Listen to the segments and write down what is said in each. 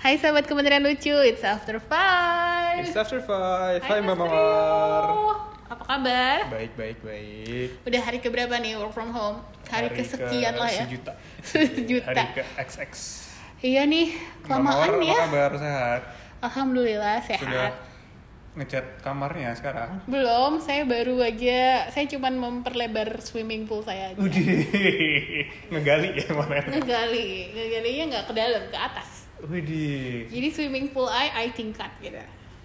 Hai sahabat Kementerian Lucu, it's after five. It's after five. Hai, Mbak Rio. Mawar. Apa kabar? Baik, baik, baik. Udah hari keberapa nih work from home? Hari, kesekian ke lah ya. Sejuta. Sejuta. Hari ke XX. Iya nih, Mbak kelamaan Mawar, ya. Apa kabar sehat? Alhamdulillah Sudah sehat. ngecat kamarnya sekarang. Belum, saya baru aja, saya cuman memperlebar swimming pool saya aja. Udih, ngegali ya kemarin. Ngegali, ngegalinya nggak ke dalam, ke atas. Widih, Jadi swimming pool I, I tingkat gitu.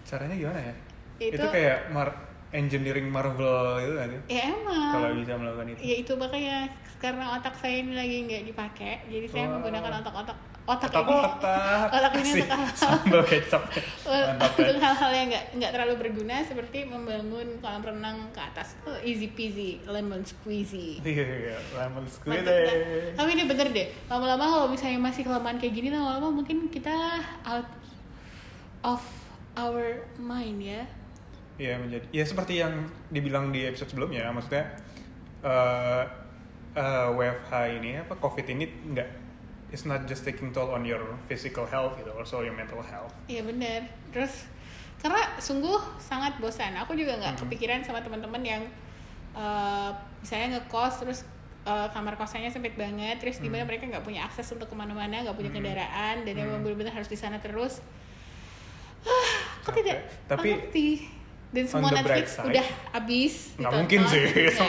caranya gimana ya? Itu- Itu, kayak mar- engineering Marvel gitu kan? Ya emang. Kalau bisa melakukan itu. Ya itu makanya karena otak saya ini lagi nggak dipakai, jadi saya Wah. menggunakan otak-otak otak Otak ini otak. otak ini untuk hal sambal kecap. Untuk hal-hal yang nggak nggak terlalu berguna seperti membangun kolam renang ke atas. Oh, easy peasy, lemon squeezy. Iya, iya, lemon squid Mantap. Tapi ini bener deh, lama-lama kalau misalnya masih kelamaan kayak gini, lama-lama mungkin kita out of our mind ya. Iya menjadi ya seperti yang dibilang di episode sebelumnya maksudnya eh eh, WFH ini apa COVID ini enggak it's not just taking toll on your physical health gitu also your mental health. Iya bener. Terus karena sungguh sangat bosan. Aku juga nggak Mhm. kepikiran sama teman-teman yang eh, misalnya ngekos terus eh, kamar kosannya sempit banget. Terus di mana Mhm. mereka nggak punya akses untuk ke mana-mana, nggak punya Mhm. kendaraan dan emang Mhm. benar-benar harus di sana terus. Ah, aku tidak Tapi mengerti. Dan semua Netflix side, udah habis. Nggak mungkin sih. Dan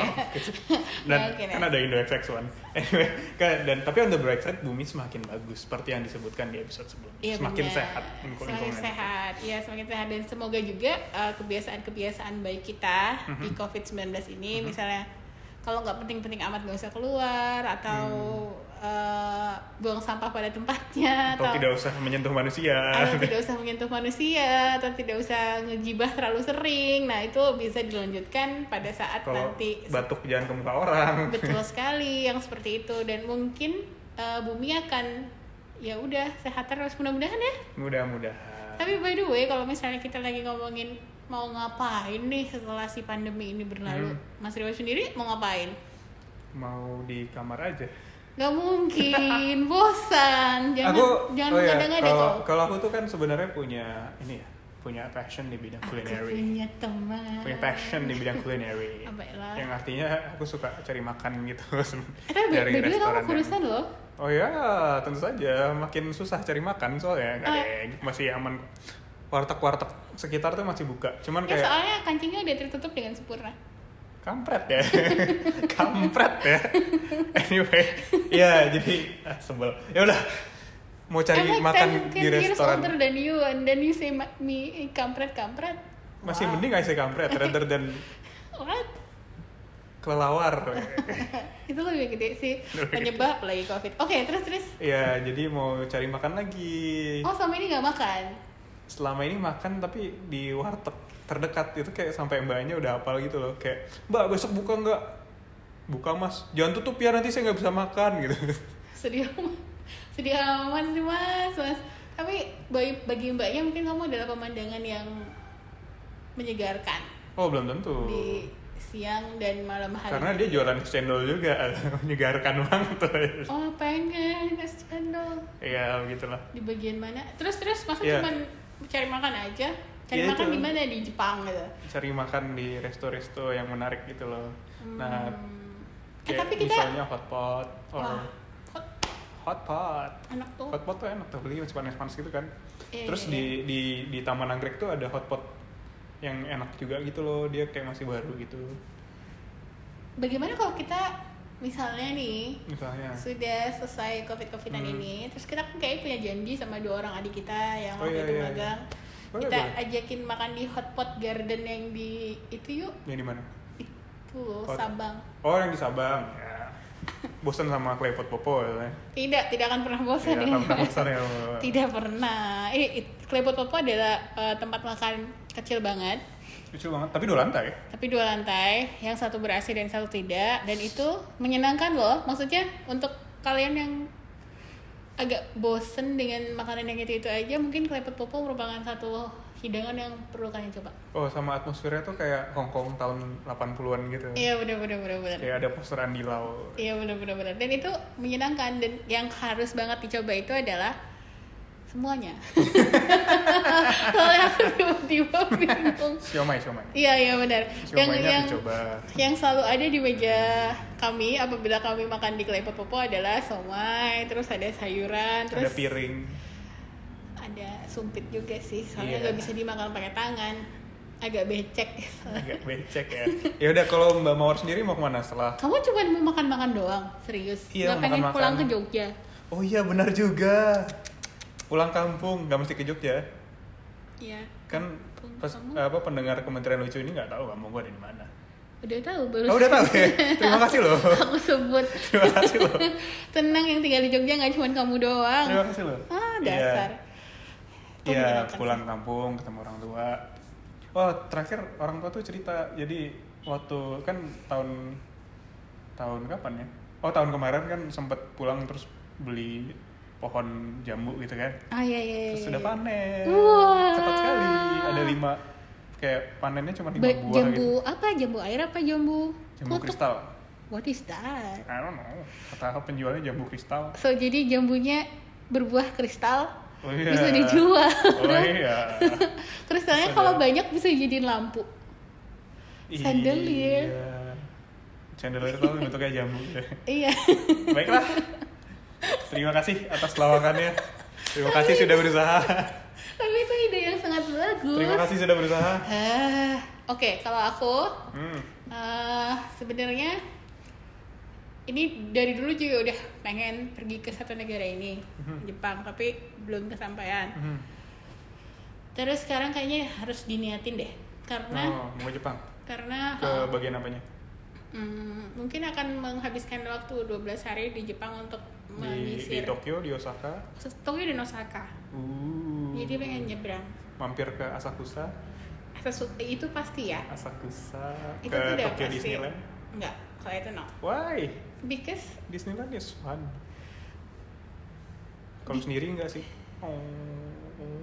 Nggak mungkin ya. kan ada Indo XX1. Anyway, kan- dan tapi on the bright side bumi semakin bagus seperti yang disebutkan di episode sebelumnya. Iya, semakin benar. sehat lingkungan- Semakin lingkungan. sehat, ya semakin sehat dan semoga juga uh, kebiasaan-kebiasaan baik kita di Mhm. COVID-19 ini, Mhm. misalnya kalau nggak penting-penting amat nggak usah keluar atau uh, buang sampah pada tempatnya Hmm. Atau tidak usah menyentuh manusia. atau tidak usah menyentuh manusia atau tidak usah ngegibah terlalu sering. Nah itu bisa dilanjutkan pada saat Kalau nanti batuk jangan ke muka orang. betul sekali yang seperti itu dan mungkin uh, bumi akan ya udah sehat terus mudah-mudahan ya. Mudah-mudahan. Tapi by the way, kalau misalnya kita lagi ngomongin mau ngapain nih setelah si pandemi ini berlalu, Hmm. Mas Rio sendiri mau ngapain? mau di kamar aja. Gak mungkin, bosan. Jangan aku jangan oh ya, ada kalau kalau aku tuh kan sebenarnya punya ini ya punya passion di bidang Aku culinary punya teman. punya passion di bidang culinary Apa ya yang artinya aku suka cari makan gitu Eh, the way kamu yang- kurusan loh. oh ya tentu saja makin susah cari makan soalnya nggak Ah. deh masih aman warteg-warteg sekitar tuh masih buka cuman Ya kayak soalnya kancingnya udah tertutup dengan sempurna. kampret ya kampret ya anyway ya jadi ah, sebel ya udah mau cari like makan 10 di restoran older than you and then you say me kampret kampret. masih Wow. mending sih kampret rather than What? kelelawar Itu lebih gede sih penyebab lagi covid. Oke terus terus. ya jadi mau cari makan lagi Oh selama ini nggak makan? Selama ini makan tapi di warteg terdekat itu kayak sampai mbaknya udah hafal gitu loh. Kayak mbak besok buka nggak? Buka mas. Jangan tutup ya nanti saya nggak bisa makan gitu. Sedih amat. Sedih amat sih mas mas. Tapi bagi, bagi mbaknya mungkin kamu adalah pemandangan yang menyegarkan. Oh belum tentu. Di siang dan malam hari. Karena dia jualan es cendol juga menyegarkan banget tuh oh pengen es cendol. Ya begitulah. Di bagian mana? Terus terus masa Iya. cuma cari makan aja. Cari Iya, makan di mana? Di Jepang gitu. Cari makan di resto-resto yang menarik gitu loh. Nah Hmm. eh kayak tapi kita misalnya hotpot or wah hot hotpot. Enak tuh. Hotpot tuh enak tuh beli panas-panas gitu kan. Iya, terus iya, di di di Taman Anggrek tuh ada hotpot yang enak juga gitu loh dia kayak masih baru gitu. Bagaimana kalau kita misalnya nih misalnya. sudah selesai covid covidan Hmm. ini terus kita kan kayak punya janji sama dua orang adik kita yang Oh, waktu iya, itu iya, iya. magang. Boleh, kita boleh. ajakin makan di hotpot garden yang di itu yuk. Yang di mana? Itu loh Hot- Sabang. Oh yang di Sabang ya. Bosan sama klepot popo ya. Tidak tidak akan pernah bosan Iya, ya. pernah bosan ya tidak pernah. Eh Klepot Popo adalah eh, tempat makan kecil banget lucu banget. Tapi dua lantai. Tapi dua lantai yang satu ber AC dan satu tidak. Dan itu menyenangkan loh. Maksudnya untuk kalian yang agak bosen dengan makanan yang itu itu aja mungkin Klepot Popo merupakan satu hidangan yang perlu kalian coba. Oh sama atmosfernya tuh kayak Hongkong tahun 80-an gitu. Iya benar benar benar benar kayak ada poster Andy Lau. Iya benar benar benar dan itu menyenangkan. Dan yang harus banget dicoba itu adalah semuanya soalnya aku tiba-tiba bingung Siomay, siomay. iya iya benar yang yang dicoba. yang selalu ada di meja kami apabila kami makan di Klepot Popo adalah somai terus ada sayuran terus Ada piring. ada sumpit juga sih soalnya Iya. nggak bisa dimakan pakai tangan agak becek Agak becek ya. Ya udah kalau Mbak Mawar sendiri mau ke mana setelah? kamu cuma mau makan-makan doang serius Iya, nggak pengen makan-makan. pulang ke Jogja Oh iya benar juga. Pulang kampung, nggak mesti ke Jogja. Iya Kan Kampung pas kamu. apa pendengar Kementerian Lucu ini nggak tahu kamu gue ada di mana. udah tahu baru Oh udah tahu ya. Terima kasih loh. aku sebut Terima kasih loh. tenang yang tinggal di Jogja nggak cuma kamu doang Terima kasih loh. ah Iya. dasar Iya, menyenangkan pulang kampung ketemu orang tua. Oh, terakhir orang tua tuh cerita. Jadi waktu kan tahun tahun kapan ya? Oh, tahun kemarin kan sempet pulang terus beli pohon jambu gitu kan. ah iya iya iya, Terus iya. sudah panen. Wah. Cepat sekali. Ada lima kayak panennya cuma lima buah jambu gitu. apa jambu air apa jambu Jambu kutuk? kristal. what is that I don't know. Kata penjualnya jambu kristal. so jadi jambunya berbuah kristal Oh iya. bisa dijual Oh iya. kristalnya kalau banyak bisa jadiin lampu Chandelier. Iya. Chandelier itu bentuknya jambu. ya. iya Baiklah. Terima kasih atas lawakannya. Terima kasih sudah berusaha. tapi itu ide yang sangat bagus Terima kasih sudah berusaha. Ah, oke kalau aku Hmm. eh, sebenarnya ini dari dulu juga udah pengen pergi ke satu negara ini Mhm. Jepang tapi belum kesampaian Hmm. terus sekarang kayaknya harus diniatin deh karena Oh, mau Jepang. karena Ke eh, bagian apanya? hmm, mungkin akan menghabiskan waktu 12 hari di Jepang untuk Di, di Tokyo, di Osaka. Tokyo dan Osaka Uh. jadi pengen nyebrang mampir ke Asakusa. Sesu- itu pasti ya Asakusa itu ke Tokyo pasti Disneyland. enggak kalau itu no Why? because Disneyland is fun. Kalau sendiri enggak sih? Oh.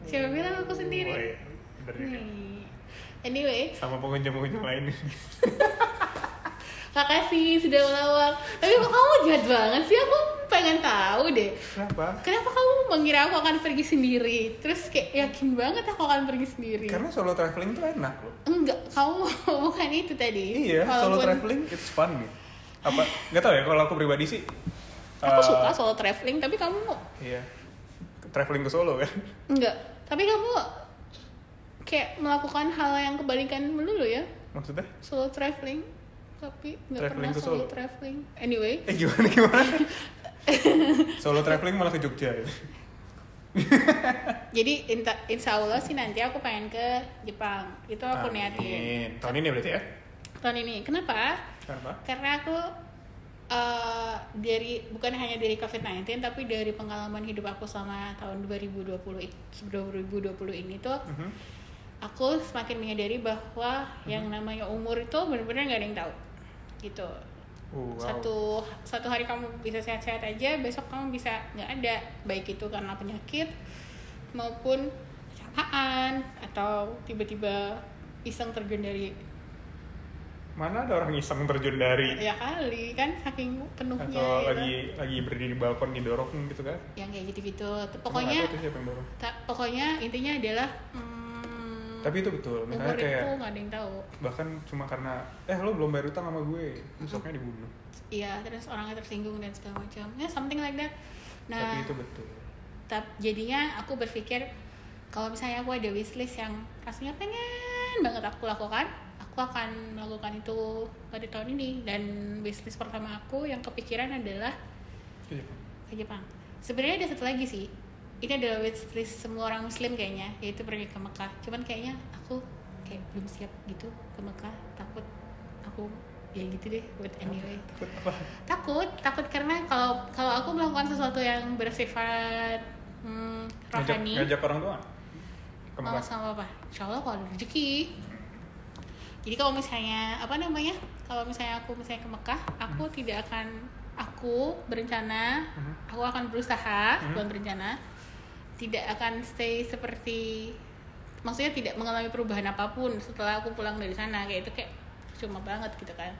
Siapa bilang aku sendiri? Oh, iya. Bener. Hmm. Anyway, Sama pengunjung-pengunjung lain. makasih sudah melawak. Tapi kok kamu jahat banget sih? Aku pengen tahu deh. Kenapa? Kenapa kamu mengira aku akan pergi sendiri? Terus kayak yakin banget aku akan pergi sendiri. Karena solo traveling tuh enak loh. Enggak, kamu bukan itu tadi. Iya, solo Walaupun traveling it's fun gitu. Apa? Nggak tahu ya kalau aku pribadi sih. Aku eh, suka solo traveling, tapi kamu Iya. Traveling ke Solo kan. enggak. Tapi kamu kayak melakukan hal yang kebalikan melulu ya. Maksudnya? Solo traveling, tapi nggak Traveling pernah solo Solo. traveling. Anyway, Eh gimana gimana? solo traveling malah ke Jogja ya. Jadi inta, insya Allah sih nanti aku pengen ke Jepang. Itu aku Amin. niatin. Tahun ini berarti ya? Tahun ini. Kenapa? Kenapa? Karena aku eh, dari bukan hanya dari COVID-19 tapi dari pengalaman hidup aku selama tahun 2020 i- 2020 ini tuh Mhm. aku semakin menyadari bahwa yang namanya umur itu benar-benar nggak ada yang tahu. Gitu. Uh, wow. Satu satu hari kamu bisa sehat-sehat aja, besok kamu bisa nggak ada. Baik itu karena penyakit maupun kecelakaan atau tiba-tiba iseng terjun dari Mana ada orang iseng terjun dari ya kali kan saking penuhnya atau ya kan. lagi lagi berdiri di balkon didorong gitu kan? yang kayak gitu-gitu pokoknya nggak tahu tuh siapa yang dorong. ta- pokoknya intinya adalah hmm, Tapi itu betul. Misalnya umur kayak itu nggak ada yang tahu bahkan cuma karena eh lo belum bayar utang sama gue, besoknya dibunuh. iya terus orangnya tersinggung dan segala macam ya something like that nah Tapi itu betul. tap- jadinya aku berpikir kalau misalnya aku ada wishlist yang rasanya pengen banget aku lakukan aku akan melakukan itu pada tahun ini dan wishlist pertama aku yang kepikiran adalah Ke Jepang. ke Jepang. Sebenarnya ada satu lagi sih. Ini adalah wishlist semua orang Muslim kayaknya, yaitu pergi ke Mekah. Cuman kayaknya aku kayak belum siap gitu ke Mekah. Takut aku ya gitu deh. But anyway, Takut apa? takut, takut karena kalau kalau aku melakukan sesuatu yang bersifat hmm, Ngajak, rohani, ngajak orang tua? Ke mau sama apa? Insya Allah kalau ada rezeki. Jadi kalau misalnya apa namanya? Kalau misalnya aku misalnya ke Mekah, aku tidak akan aku berencana, Mhm. aku akan berusaha, Mhm. bukan berencana, tidak akan stay seperti maksudnya tidak mengalami perubahan apa pun setelah aku pulang dari sana kayak itu kayak cuma banget gitu kan.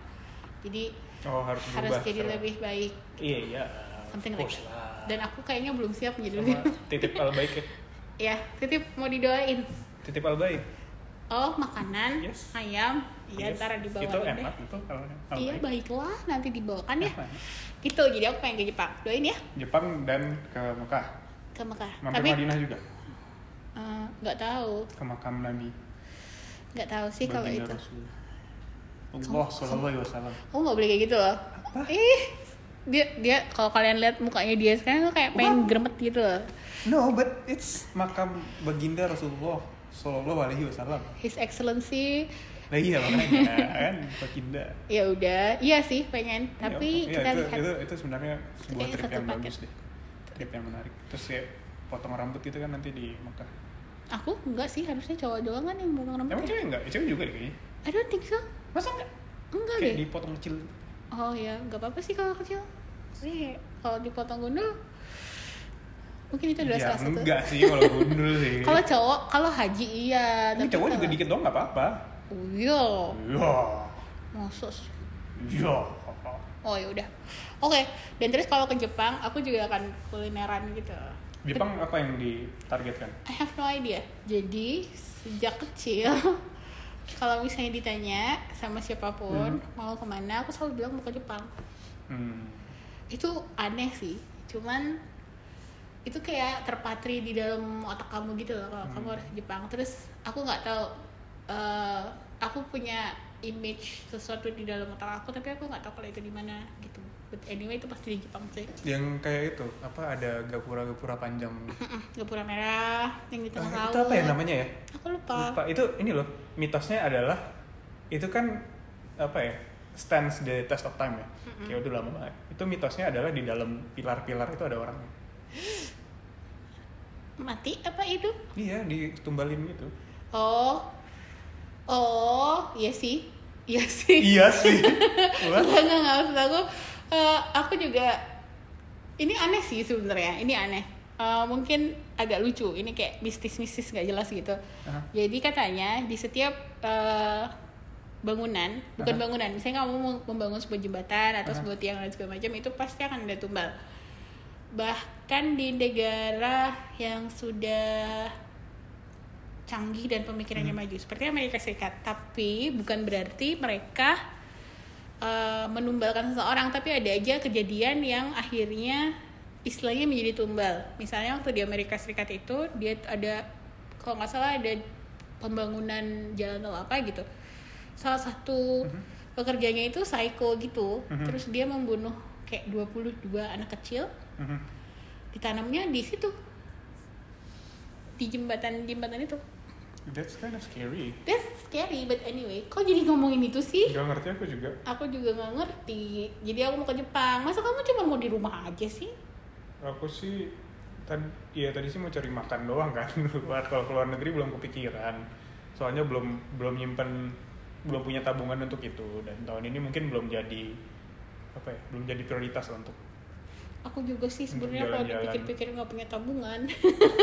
Jadi Oh harus harus jadi sekarang. lebih baik. Iya iya. Something like lah. dan aku kayaknya belum siap menjadi Sama lebih titip albaik ya. ya titip mau didoain Titip albaik. oh makanan Yes. ayam iya Yes. ntar dibawain Itu deh enak itu kalau iya baiklah nanti dibawakan ya gitu jadi aku pengen ke Jepang doain ya Jepang dan ke Mekah. Ke Mekah Mampir tapi Madinah juga. eh, nggak tahu Ke makam Nabi. nggak tahu sih kalau itu Rasul. Allah Sallallahu Alaihi Wasallam. kamu nggak boleh kayak gitu loh ih dia dia kalau kalian lihat mukanya dia sekarang tuh kayak pengen gremet gitu loh No, but it's makam baginda Rasulullah Sallallahu Alaihi Wasallam. His Excellency Nah iya makanya kan baginda. ya udah iya sih pengen tapi Iya, kita itu, lihat itu, itu sebenarnya sebuah trip yang paket. bagus deh. Trip yang menarik. Terus ya potong rambut gitu kan nanti di Mekah. aku enggak sih harusnya cowok doang kan yang potong rambut Emang ya? cewek enggak? Cewek juga deh kayaknya. I don't think so Masa enggak? enggak Kayak deh dipotong kecil. oh ya nggak apa-apa sih kalau kecil sih kalau dipotong gundul mungkin itu adalah Ya salah satu enggak sih kalau gundul sih. kalau cowok kalau haji iya Ini cowok juga dikit doang enggak apa-apa. oh, iya Iya. Masa sih? Iya. Oh ya udah oke dan terus kalau ke Jepang aku juga akan kulineran gitu Jepang apa yang ditargetkan? I have no idea. Jadi sejak kecil kalau misalnya ditanya sama siapa pun mau ke mana, aku selalu bilang mau ke Jepang. Hmm. Itu aneh sih. Cuman itu kayak terpatri di dalam otak kamu gitu loh kalau kamu harus ke Jepang. Terus aku nggak tahu. eh, aku punya image sesuatu di dalam otak aku, tapi aku nggak tahu kalau itu di mana gitu. But anyway itu pasti di Jepang sih. Yang kayak itu apa ada gapura-gapura panjang. Gapura merah yang di tengah Ah, laut. itu apa ya namanya ya? Aku lupa. Lupa. Itu ini loh, mitosnya adalah itu kan apa ya? Stands the test of time ya. Kayak udah lama banget. Itu mitosnya adalah di dalam pilar-pilar itu ada orang. Mati apa itu? Iya, ditumbalin gitu. Oh, oh, iya sih, iya sih. iya sih. Enggak, enggak, maksud aku, eh, aku juga, ini aneh sih sebenarnya, ini aneh. Eh, mungkin agak lucu, ini kayak mistis-mistis nggak jelas gitu. Aha. Jadi katanya di setiap eh, bangunan, bukan Aha. bangunan, misalnya kamu mau membangun sebuah jembatan atau Aha. sebuah tiang dan segala macam, itu pasti akan ada tumbal. Bahkan di negara yang sudah canggih dan pemikirannya maju. Seperti Amerika Serikat. Tapi bukan berarti mereka uh, menumbalkan seseorang. Tapi ada aja kejadian yang akhirnya istilahnya menjadi tumbal. Misalnya waktu di Amerika Serikat itu dia ada kalau nggak salah ada pembangunan jalan tol apa gitu. Salah satu pekerjanya itu psycho gitu. Mhm. terus dia membunuh kayak 22 anak kecil. Mhm. ditanamnya di situ. Di jembatan jembatan itu That's kind of scary. That's scary, but anyway. Kok jadi ngomongin itu sih? Gak ngerti aku juga. Aku juga nggak ngerti. Jadi aku mau ke Jepang. Masa kamu cuma mau di rumah aja sih? Aku sih tadi ya tadi sih mau cari makan doang kan luar kalau keluar negeri belum kepikiran soalnya belum belum nyimpen belum punya tabungan untuk itu dan tahun ini mungkin belum jadi apa ya belum jadi prioritas untuk Aku juga sih sebenarnya kalau jalan-jalan. dipikir-pikir nggak punya tabungan.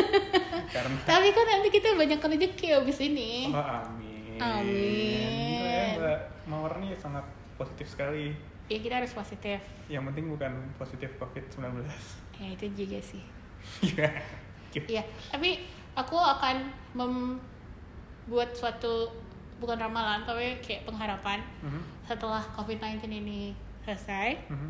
karena Tapi kan nanti kita banyak rezeki abis ini. oh, amin Amin. Ya, Mbak Mawar nih sangat positif sekali Ya kita harus positif. yang penting bukan positif covid 19 Ya itu juga sih. Iya. Iya. Tapi aku akan membuat suatu bukan ramalan tapi kayak pengharapan Mhm, setelah COVID-19 ini selesai mhm.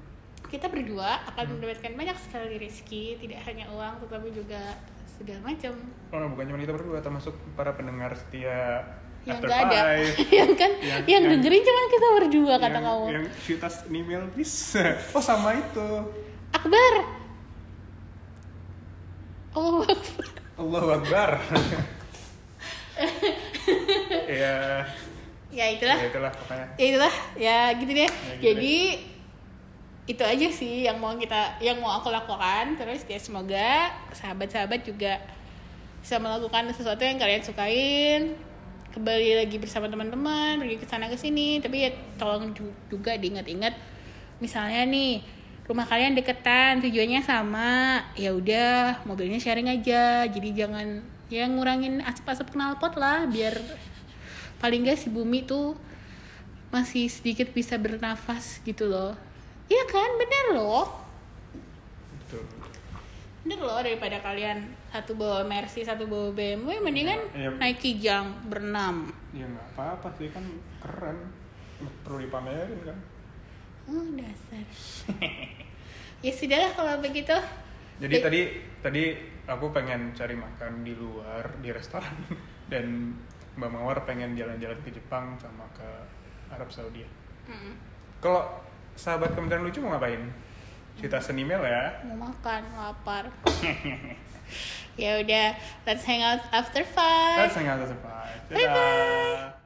Kita berdua akan mendapatkan banyak sekali rezeki tidak hanya uang tetapi juga segala macam. Oh, bukan cuma kita berdua, termasuk para pendengar setia yang nggak ada. Yang kan Yang- yang, yang- dengerin cuma kita berdua kata yang, kamu. yang shoot us an email please. Oh sama itu. Akbar. Oh Akbar. Allahu Akbar. Ya ya itulah. Ya itulah pokoknya. Ya itulah. Ya gitu deh. Gitu jadi itu aja sih yang mau kita yang mau aku lakukan. Terus ya semoga sahabat-sahabat juga bisa melakukan sesuatu yang kalian sukain. Kembali lagi bersama teman-teman pergi ke sana ke sini. Tapi ya tolong ju- juga diingat-ingat misalnya nih rumah kalian deketan tujuannya sama ya udah mobilnya sharing aja. Jadi jangan ya ngurangin asap-asap knalpot lah biar paling gak si bumi tuh masih sedikit bisa bernafas gitu loh iya kan? Bener loh. Betul. Bener loh daripada kalian satu bawa Mercy satu bawa BMW mendingan Iya. naik kijang berenam. Ya nggak apa-apa sih kan keren. Perlu dipamerin kan? Oh dasar. Ya sudahlah kalau begitu. Jadi Eh. tadi tadi aku pengen cari makan di luar di restoran. Dan Mbak Mawar pengen jalan-jalan ke Jepang sama ke Arab Saudi. Mm, kalau sahabat kementerian lucu mau ngapain kita send email ya mau makan lapar ya udah let's hang out after five Let's hang out as a five. Bye-bye. Dadah.